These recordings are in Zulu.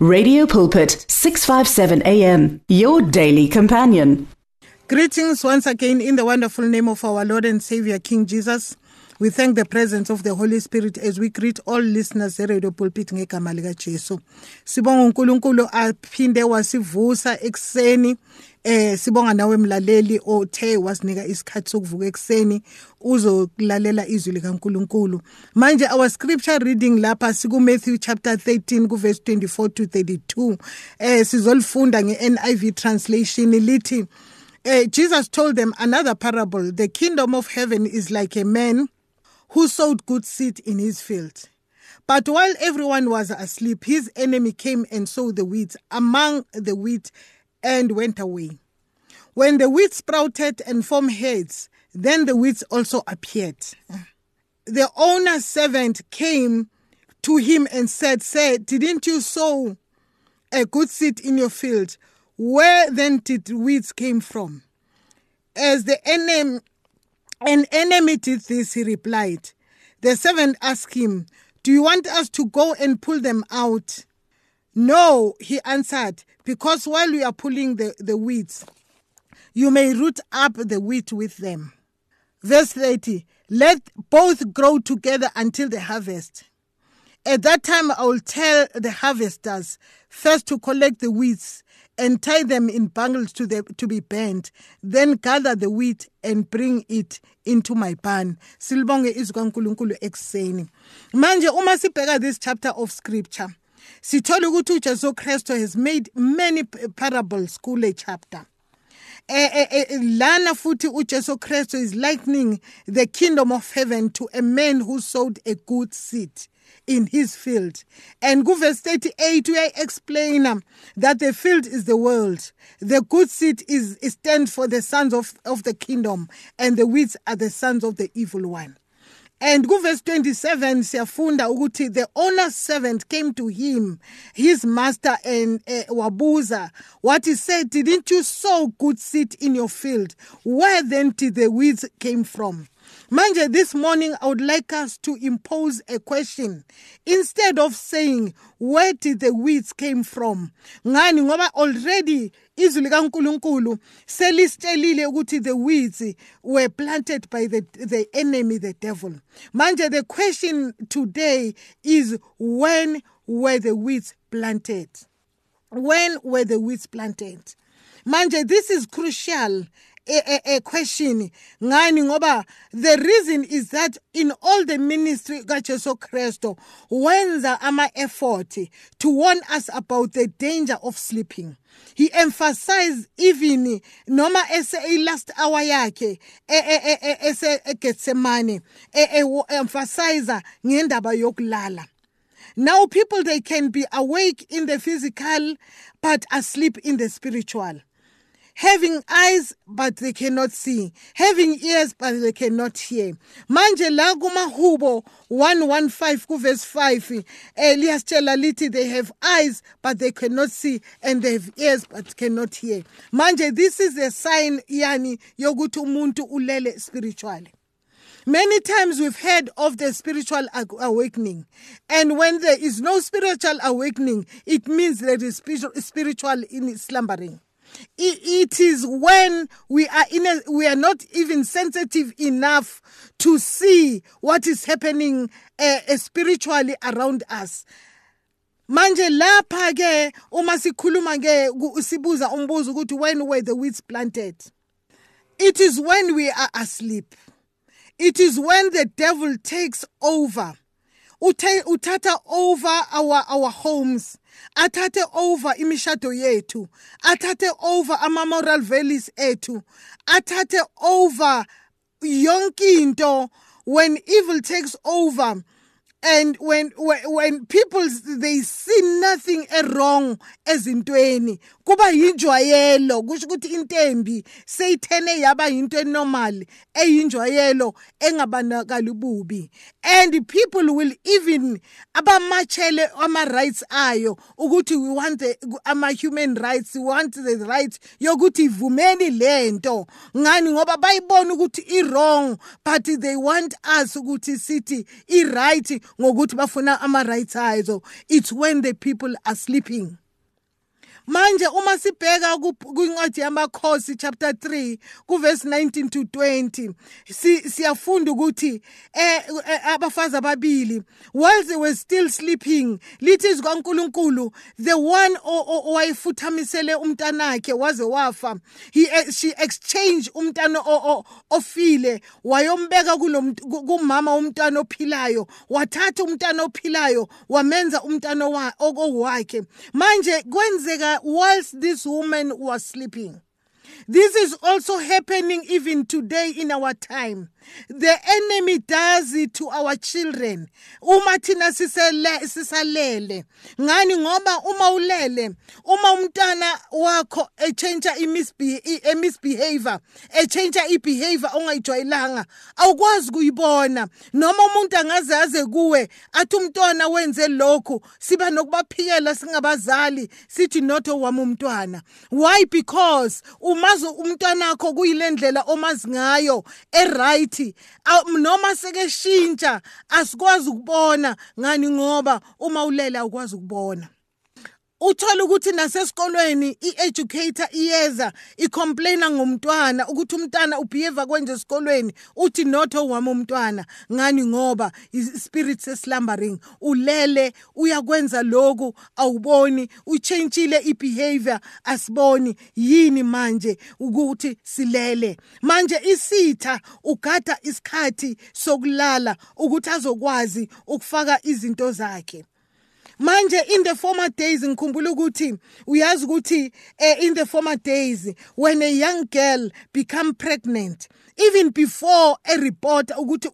Radio Pulpit 657 AM your daily companion. Greetings once again in the wonderful name of our Lord and Savior King Jesus. We thank the presence of the Holy Spirit as we greet all listeners eRadio Pulpit ngegama lika Jesu. Sibonga uNkulunkulu aphinde wasivusa ekseni eh sibonga nawe mlaleli othe wasinika isikhathi sokuvuka ekseni uzokulalela izwi likaNkulunkulu. Manje our scripture reading lapha siku Matthew chapter 13 ku verse 24 to 32. Eh sizolifunda ngeNIV translation lithi uh, Jesus told them another parable. The kingdom of heaven is like a man who sowed good seed in his field. But while everyone was asleep, his enemy came and sowed the weeds among the wheat and went away. When the wheat sprouted and formed heads, then the weeds also appeared. The owner's servant came to him and said, Sir, didn't you sow a good seed in your field? Where then did weeds came from? As the enemy an enemy did this, he replied. The servant asked him, Do you want us to go and pull them out? No, he answered, because while you are pulling the, the weeds, you may root up the wheat with them. Verse 30 Let both grow together until the harvest. At that time, I will tell the harvesters first to collect the weeds and tie them in bundles to, the, to be burned, then gather the wheat and bring it into my barn. Silibonge izwi kaNkulunkulu ekseni. Manje uma sibheka this chapter of scripture, sithola ukuthi uJesu Kristu has made many parables kule chapter. Eh, eh, eh, lana futhi uJesu Kristu is likening the kingdom of heaven to a man who sowed a good seed in his field. And go verse 38, we explain that the field is the world. The good seed is, is stand for the sons of, of the kingdom, and the weeds are the sons of the evil one. And go verse 27 siyafunda ukuthi the owner's servant came to him his master and uh, wabuza. What he said didn't you sow good seed in your field? Where then did the weeds came from Manje, this morning I would like us to impose a question instead of saying, Where did the weeds came from? Ngani ngoba already izwi likaNkuluNkulu selisitshelile ukuthi the weeds were planted by the, the enemy, the devil. Manje, the question today is when were the weeds planted? When were the weeds planted? Manje, this is crucial a, a, question ngani? Ngoba the reason is that in all the ministry kaJesu Kristo wenza ama effort to warn us about the danger of sleeping. He emphasized even noma ese last hour yakhe eGetsemane emphasize ngendaba yokulala. Now people they can be awake in the physical but asleep in the spiritual having eyes but they cannot see. Having ears but they cannot hear. Manje la kumahubo 115 kuverse 5 eh liyasitshela lithi they have eyes but they cannot see and they have ears but cannot hear. Manje this is a sign yani yokuthi umuntu ulele spiritually. Many times we've heard of the spiritual awakening. And when there is no spiritual awakening, it means there is spiritual in slumbering it is when we are in a, we are not even sensitive enough to see what is happening uh, spiritually around us. Manje lapha ke uma sikhuluma ke sibuza umbuzo ukuthi when were the weeds planted? It is when we are asleep. It is when the devil takes over uthatha over our our homes. Athathe over imishado yethu. Athathe over ama moral values ethu. Athathe over yonke into. When evil takes over and when when, when people they see nothing wrong ezintweni kuba yinjwayelo kusho ukuthi intembi seyithene yaba into enormal eyinjwayelo engabonakali ububi and people will even abamachele ama rights ayo ukuthi we want the, ama human rights we want the right yokuthi ivumeni lento ngani? Ngoba bayibona ukuthi i wrong but they want us ukuthi sithi i right ngokuthi bafuna ama rights ayo it's when the people are sleeping. Manje uma sibheka kwincwadi yamakhosi chapter 3 kuverse 19 to 20 siyafunda ukuthi eh, eh abafazi ababili while they were still sleeping lithi zikaNkuluNkulu the one owayefuthamisele umntanakhe waze wafa he eh, she exchange umntana ofile wayombeka kumama umntana ophilayo wathatha umntana ophilayo wamenza umntana wakhe manje kwenzeka whilst this woman was sleeping. This is also happening even today in our time. The enemy does it to our children. Uma thina sisele sisalele. Ngani ngoba uma ulele, uma umntana wakho echange imisbehavior, echange ibehavior ongayijwayelanga, awukwazi kuyibona. Noma umuntu angaze aze kuwe athi umntwana wenze lokhu, siba nokubaphikela singabazali, sithi not owami umntwana. Why? Because umazi umntwana wakho kuyilendlela omazi ngayo, e right ukuthi noma sekeshintsha asikwazi ukubona ngani ngoba uma ulele awukwazi ukubona. Uthola ukuthi nasesikolweni i-educator iyeza icomplaina ngomntwana ukuthi umntwana ubehave kwenje esikolweni uthi not owami umntwana. Ngani? Ngoba ispirit seslumbering ulele uyakwenza lokhu awuboni. Uchentshile ibehavior asiboni. Yini manje ukuthi silele? Manje isitha ugada isikhathi sokulala ukuthi azokwazi ukufaka izinto zakhe. Manje in the former days ngikhumbula ukuthi uyazi ukuthi uh, in the former days when a young girl become pregnant even before a report ukuthi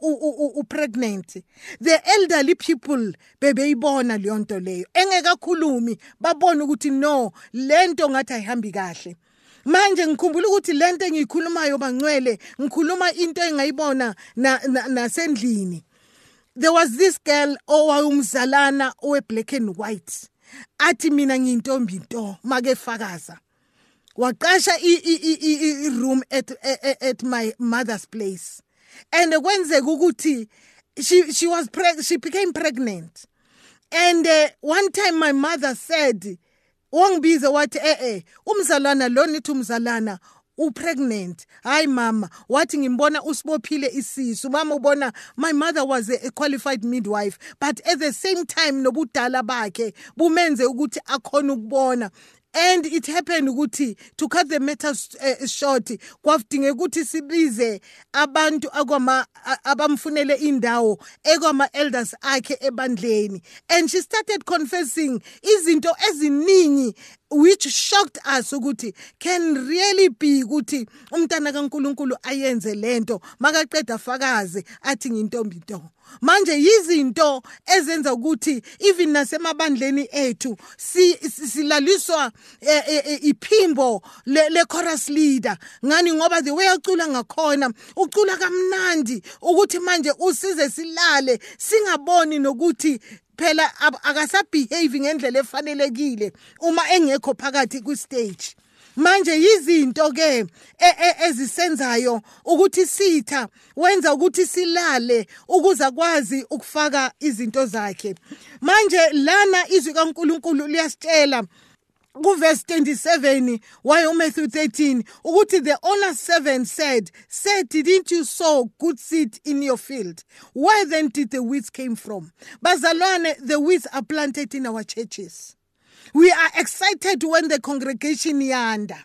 upregnant the elderly people bebeyibona leyo nto leyo. Engekakhulumi babona ukuthi no lento ngathi ayihambi kahle. Manje ngikhumbula ukuthi lento engiyikhulumayo bangcwele ngikhuluma into engayibona nasendlini na, na there was this girl owayumzalana owe black and white. Athi mina ngiyintombi nto make fakaza. Waqasha i room at at my mother's place. And kwenzeka ukuthi she she was she became pregnant. And uh, one time my mother said wangibiza wathi eh eh umzalwana lo nithi umzalana upregnant. Hayi mama wathi ngimbona usibophile isisu. Mama ubona my mother was a qualified midwife but at the same time nobudala bakhe bumenze ukuthi akhona ukubona. And it happened ukuthi to cut the matter uh, short kwafudingeka ukuthi sibize abantu akwama abamfunele indawo ekwama elders akhe ebandleni. And she started confessing izinto eziningi which shocked us ukuthi can really be ukuthi umntana kaNkuluNkulu ayenze lento makaqeda fakaze athi ngintombi nto manje yizinto ezenza ukuthi even nasemabandleni ethu silaliswa eh, eh, eh, iphimbo le chorus leader. Ngani? Ngoba the way acula ngakhona. Ucula kamnandi ukuthi manje usize silale singaboni nokuthi phela akasabehave ngendlela efanelekile uma engekho phakathi kwistage. Manje yizinto ke e, e, ezisenzayo ukuthi sitha wenza ukuthi silale ukuze akwazi ukufaka izinto zakhe. Manje lana izwi kaNkuluNkulu liyasitshela kuverse 27 waye uMatthew 13 ukuthi the owner's servant said said didn't you sow good seed in your field? Where then did the weeds came from? Bazalwane the weeds are planted in our churches. We are excited when the congregation yanda.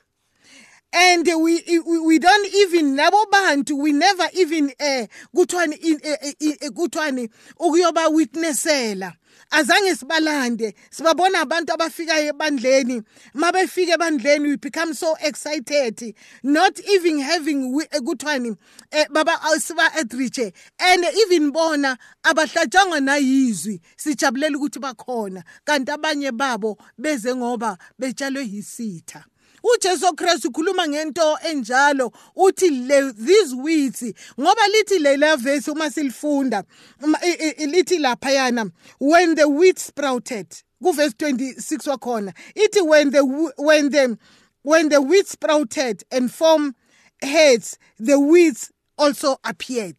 And we we don't even labo bantu we never even eh kuthiwani eh, eh, eh, kuthiwani ukuyoba witnessela azange sibalande. Sibabona abantu abafikayo ebandleni. Mabefika ebandleni we become so excited. Not even having kuthiwani eh, baba siba outreach and even bona abahlatshwanga nayizwi. Sijabulela ukuthi bakhona. Kanti abanye babo beze ngoba betshalwe yisitha. uJesu Kristu ukhuluma ngento enjalo. Uthi these weeds ngoba lithi lela verse uma silifunda lithi lapha when the wheat sprouted ku verse 26 wakhona ithi when the when the when the wheat sprouted and formed heads the weeds also appeared.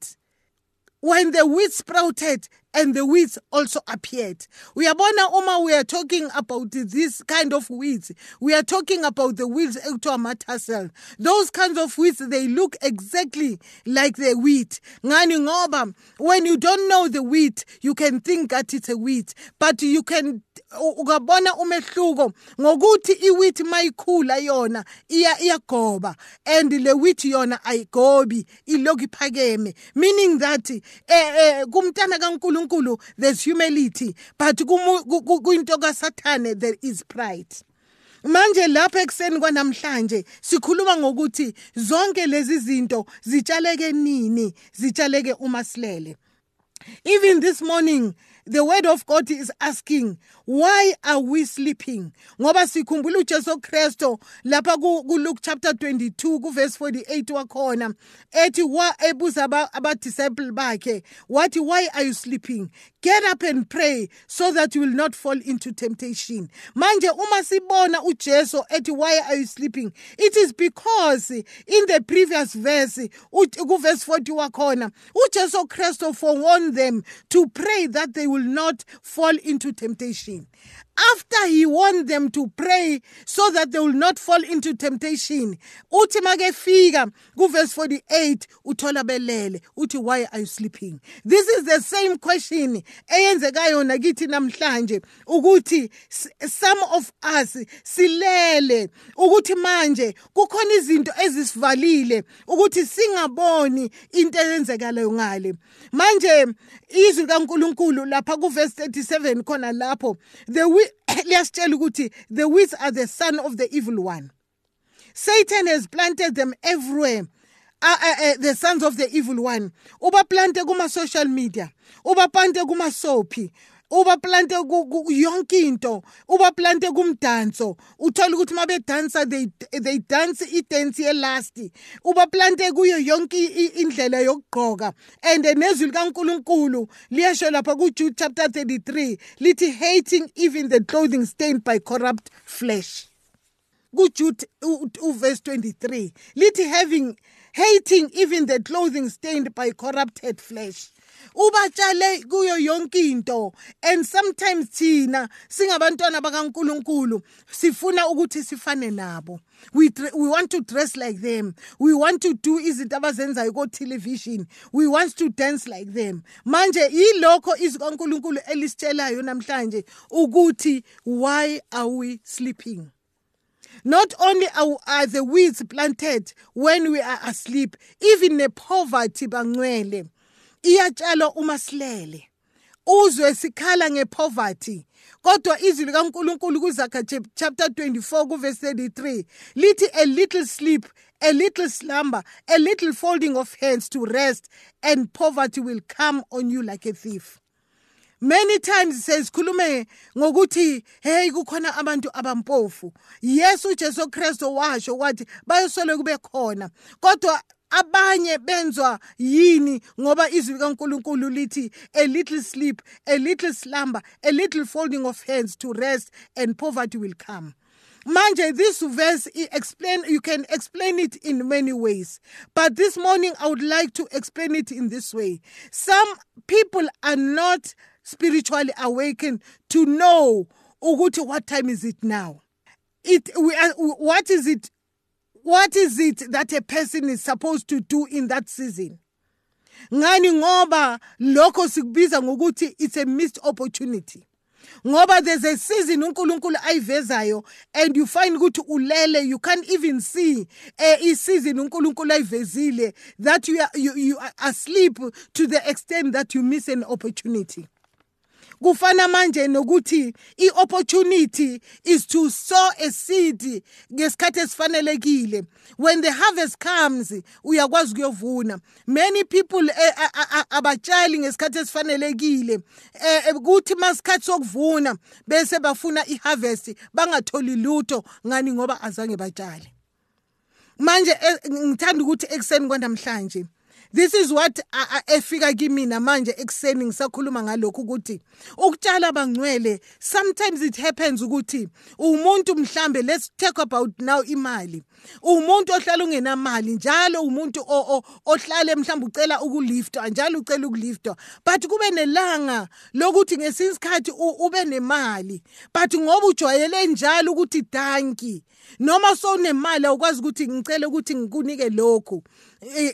When the wheat sprouted and the weeds also appeared. Uyabona uma we are talking about this kind of weeds, we are talking about the weeds ekuthiwa tassel. Those kinds of weeds, they look exactly like the wheat. Ngani ngoba, when you don't know the wheat, you can think that it's a wheat, but you can ungabona umehluko ngokuthi iwheat mayikhula yona iya iyagoba and le wheat yona ayigobi iloku iphakeme meaning that eh, eh kumntana kaNkuluNkulu there's humility but kuyinto kaSathane there is pride. Manje lapha ekseni kwanamhlanje sikhuluma ngokuthi zonke lezi zinto zitshaleke nini zitshaleke uma silele even this morning the word of God is asking why are we sleeping? Ngoba sikhumbula uJesu Kristo lapha ku Luke chapter 22 ku verse 48 wakhona ethi ebuza aba disciple bakhe wathi why are you sleeping get up and pray so that you will not fall into temptation. Manje uma sibona uJesu ethi why are you sleeping? It is because in the previous verse ku verse 40 wakhona uJesu Kristo forewarned them to pray that they will not fall into temptation after he warned them to pray so that they will not fall into temptation uthi makefika kuverse 48 uthola belele uthi why are you sleeping? This is the same question eyenzekayo nakithi namhlanje ukuthi some of us silele ukuthi manje kukhona izinto ezisivalile ukuthi singaboni into eyenzekalayo ngale. Manje izwi kaNkuluNkulu lapha kuverse 37 khona lapho the liyasitshela ukuthi the weeds are the son of the evil one. Satan has planted them everywhere. Uh, uh, uh, the sons of the evil one. Ubaplante kuma-social media. Ubaplante kuma-soapy ubaplante yonke into. Ubaplante kumdanso. Uthola ukuthi uma bedansa they, they dance idance yelasti ubaplante kuyo yonke indlela yokugqoka. And nezwi likankulunkulu liyasho lapha kujude chapter 33 lithi hating even the clothing stained by corrupt flesh. Kujude uverse 23 lithi having hating even the clothing stained by corrupted flesh. Ubatshale kuyo yonke into. And sometimes thina singabantwana bakaNkuluNkulu sifuna ukuthi sifane nabo. We we want to dress like them. We want to do izinto abazenzayo ko television we want to dance like them. Manje yilokho izwi kaNkuluNkulu elisitshelayo namhlanje ukuthi why are we sleeping? Not only are, the weeds planted when we are asleep, even the poverty bangcwele. Iyatshalwa uma silele. Uzwe sikhala ngepoverty kodwa izwi likaNkuluNkulu kuZakha chapter 24 kuverse 33 lithi a little sleep a little slumber a little folding of hands to rest and poverty will come on you like a thief. Many times sesikhulume ngokuthi hey kukhona abantu abampofu. Yes uJesu Kristu washo wathi bayosole kube khona kodwa abanye benzwa yini ngoba izwi kaNkuluNkulu lithi a little sleep a little slumber a little folding of hands to rest and poverty will come. Manje this verse explain you can explain it in many ways but this morning i would like to explain it in this way. Some people are not spiritually awakened to know ukuthi what time is it now. It we are, what is it what is it that a person is supposed to do in that season? Ngani? Ngoba lokho sikubiza ngokuthi it's a missed opportunity. Ngoba there's a season uNkulunkulu ayivezayo and you find ukuthi ulele you can't even see eh isizini uNkulunkulu ayivezile that you are, you, you are asleep to the extent that you miss an opportunity kufana manje nokuthi i-opportunity is to sow a seed ngesikhathi esifanelekile. When the harvest comes uyakwazi ukuyovuna. Many people eh, abatshali ngesikhathi esifanelekile eh, kuthi masikhathi sokuvuna bese bafuna i-harvest bangatholi lutho ngani ngoba azange batshale. Manje eh, ngithanda ukuthi ekuseni kwanamhlanje this is what efika kimina manje ekuseni ngisakhuluma ngalokhu ukuthi ukutshala bangcwele sometimes it happens ukuthi umuntu mhlambe let's talk about now imali. Umuntu ohlala ungenamali njalo umuntu ohlale mhlawumbe ucela ukuliftwa njalo ucela ukuliftwa. But kube nelanga lokuthi ngesinye isikhathi ube nemali. But ngoba ujwayele njalo ukuthi danki noma sowunemali awukwazi ukuthi ngicele ukuthi ngikunike lokhu.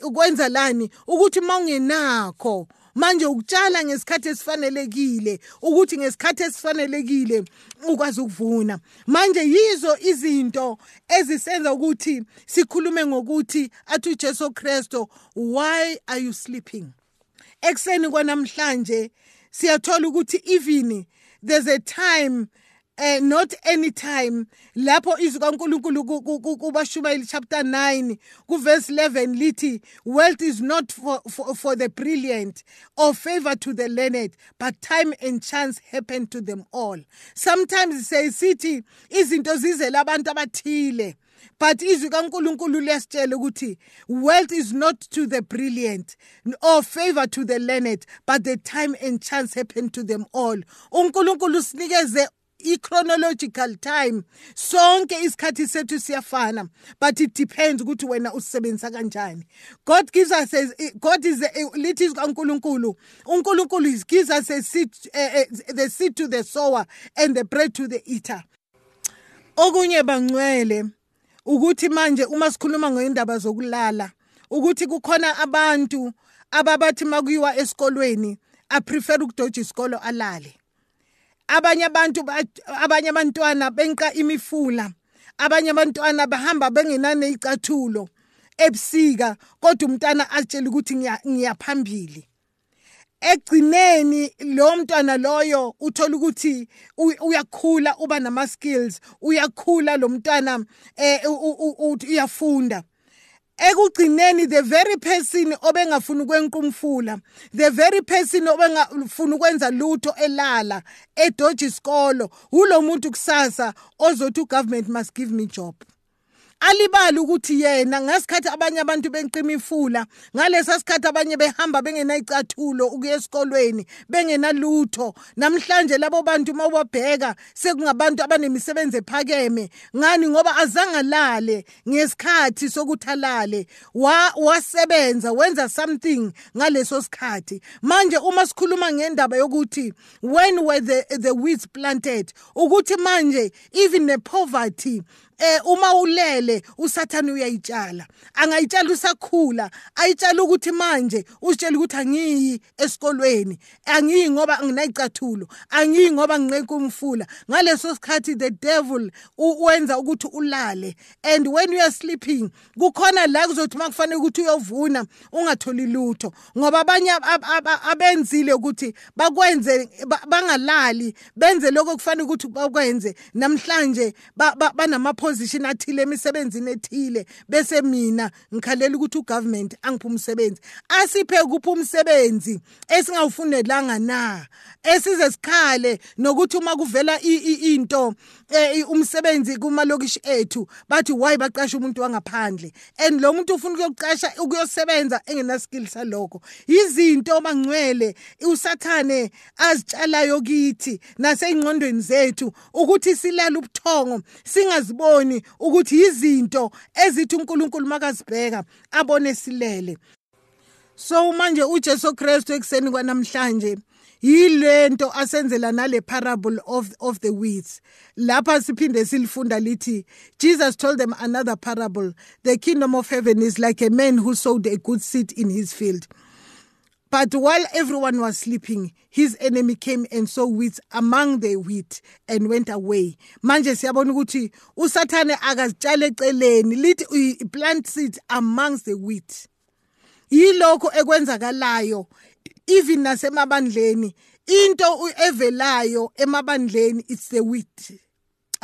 Ukwenza lani? Ukuthi mawungenakho manje ukutshala ngesikhathi esifanelekile ukuthi ngesikhathi esifanelekile ukwazi ukuvuna. Manje yizo izinto ezisenza ukuthi sikhulume ngokuthi athi uJesu Kristo why are you sleeping? Ekseni kwanamhlanje siyathola ukuthi even there's a time eh not anytime. Lapho izwi kaNkuluNkulu kubashumayeli chapter 9 kuverse 11 lithi wealth is not for, for, for the brilliant or favor to the learned but time and chance happen to them all. Sometimes siyisithi izinto zizela abantu abathile but izwi kaNkuluNkulu liyasitshela ukuthi wealth is not to the brilliant or favor to the learned but the time and chance happen to them all. uNkulunkulu sinikeze i-chronological time. Sonke isikhathi sethu siyafana but it depends ukuthi wena usebenzisa kanjani. God gives us a, god is a, lithi kaNkuluNkulu uNkulunkulu gives us a seed uh, uh, the seed to the sower and the bread to the eater. Okunye bangcwele ukuthi manje uma sikhuluma ngendaba zokulala ukuthi kukhona abantu ababathi makuyiwa esikolweni a prefer ukudoja isikolo alale. Abanye abantu abanye abantwana benqa imifula. Abanye abantwana bahamba bengenane icathulo ebusika kodwa umntana atshela ukuthi ngiyaphambili egcineni lo mntwana loyo uthola ukuthi uyakhula uba nama skills uyakhula lo mntwana eh uyafunda. Ekugcineni the very person obengafuna ukwenqumfula the very person obengafuna ukwenza lutho elala edoji isikolo ulo muntu kusasa ozothi ugovernment must give me job. Alibali ukuthi yena ngasikhathi abanye abantu benqima ifula ngalesa sikhathi abanye behamba bengenayicathulo ukuya esikolweni bengenalutho. Namhlanje labo bantu mawubabheka sekungabantu abanemisebenzi ephakeme. Ngani? Ngoba azangalale ngesikhathi sokuthi alale. Wasebenza wenza something ngaleso sikhathi. Manje uma sikhuluma ngendaba yokuthi when were the, the weeds planted? Ukuthi manje even the poverty eh uma ulele usathane uyayitshala. Angayitshala usakhula ayitshala ukuthi manje usitshela ukuthi angiyi esikolweni. Angiyi ngoba nginayicathulo angiyi ngoba nginqeka umfula. Ngaleso sikhathi the devil wenza ukuthi ulale. And when you are sleeping kukhona la kuzothi makufanele ukuthi uyovuna ungatholi lutho. Ngoba abanye abenzile ukuthi bakwenze bangalali benze lokho kufanele ukuthi bakwenze. Namhlanje banamapho position athile emisebenzini ethile bese mina ngikhalela ukuthi ugovernment angiphe umsebenzi. Asiphe kuphi umsebenzi esingawufundelanga na? Esize sikhale nokuthi uma kuvela into umsebenzi kumalokishi ethu bathi why baqasha umuntu wangaphandle? And lo muntu ufuna ukuyoqasha ukuyosebenza engena skill salokho izinto mangcwele usathane azitshalayo kithi naseyingqondweni zethu ukuthi silala ubuthongo singaziboni ukuthi izinto ezithi uNkulunkulu makazibheka abone silele. So manje uJesu Kristu ekseni kwanamhlanje yilento asenzela nale parable of of the weeds lapha siphinde silifunda lithi Jesus told them another parable the kingdom of heaven is like a man who sowed a good seed in his field But while everyone was sleeping, his enemy came and sowed weeds among the wheat and went away. Manje siyabona ukuthi usathane akazitshale eceleni lithi plant seeds amongst the wheat. Yilokho ekwenzakalayo even nasemabandleni into evelayo emabandleni it's the wheat.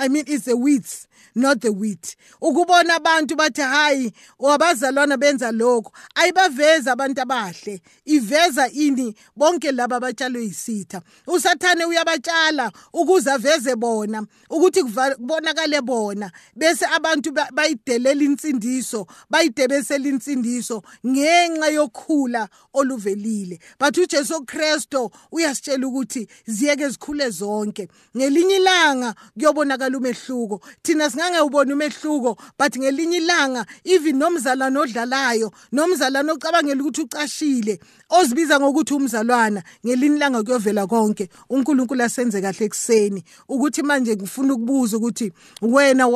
I mean it's the weeds not the wheat. Ukubona abantu bathi hayi wabazalwana benza lokho ayibaveza abantu abahle. Iveza ini bonke laba abatshalwe yisitha. Usathane uyabatshala ukuze aveze bona ukuthi kubonakale bona. Bese abantu bayidelela insindiso bayidebesela insindiso ngenxa yokhula oluvelile. But uJesu Kristo uyasitshela ukuthi ziyeke zikhule zonke. Ngelinye ilanga kuyobonakala umehluko. Thina singange ubona umehluko but ngelinye ilanga even nomzalwane odlalayo nomzalwane ocabangela ukuthi ucashile ozibiza ngokuthi umzalwana ngelinye ilanga kuyovela konke. uNkulunkulu asenze kahle ekseni ukuthi manje ngifuna ukubuza ukuthi wena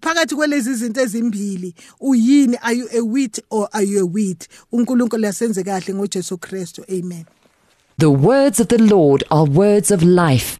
phakathi kwelezi zinto ezimbili uyini? Are you a wheat or are you a wheat uNkulunkulu asenze kahle ngoJesu Kristu. Amen. The words of the Lord are words of life.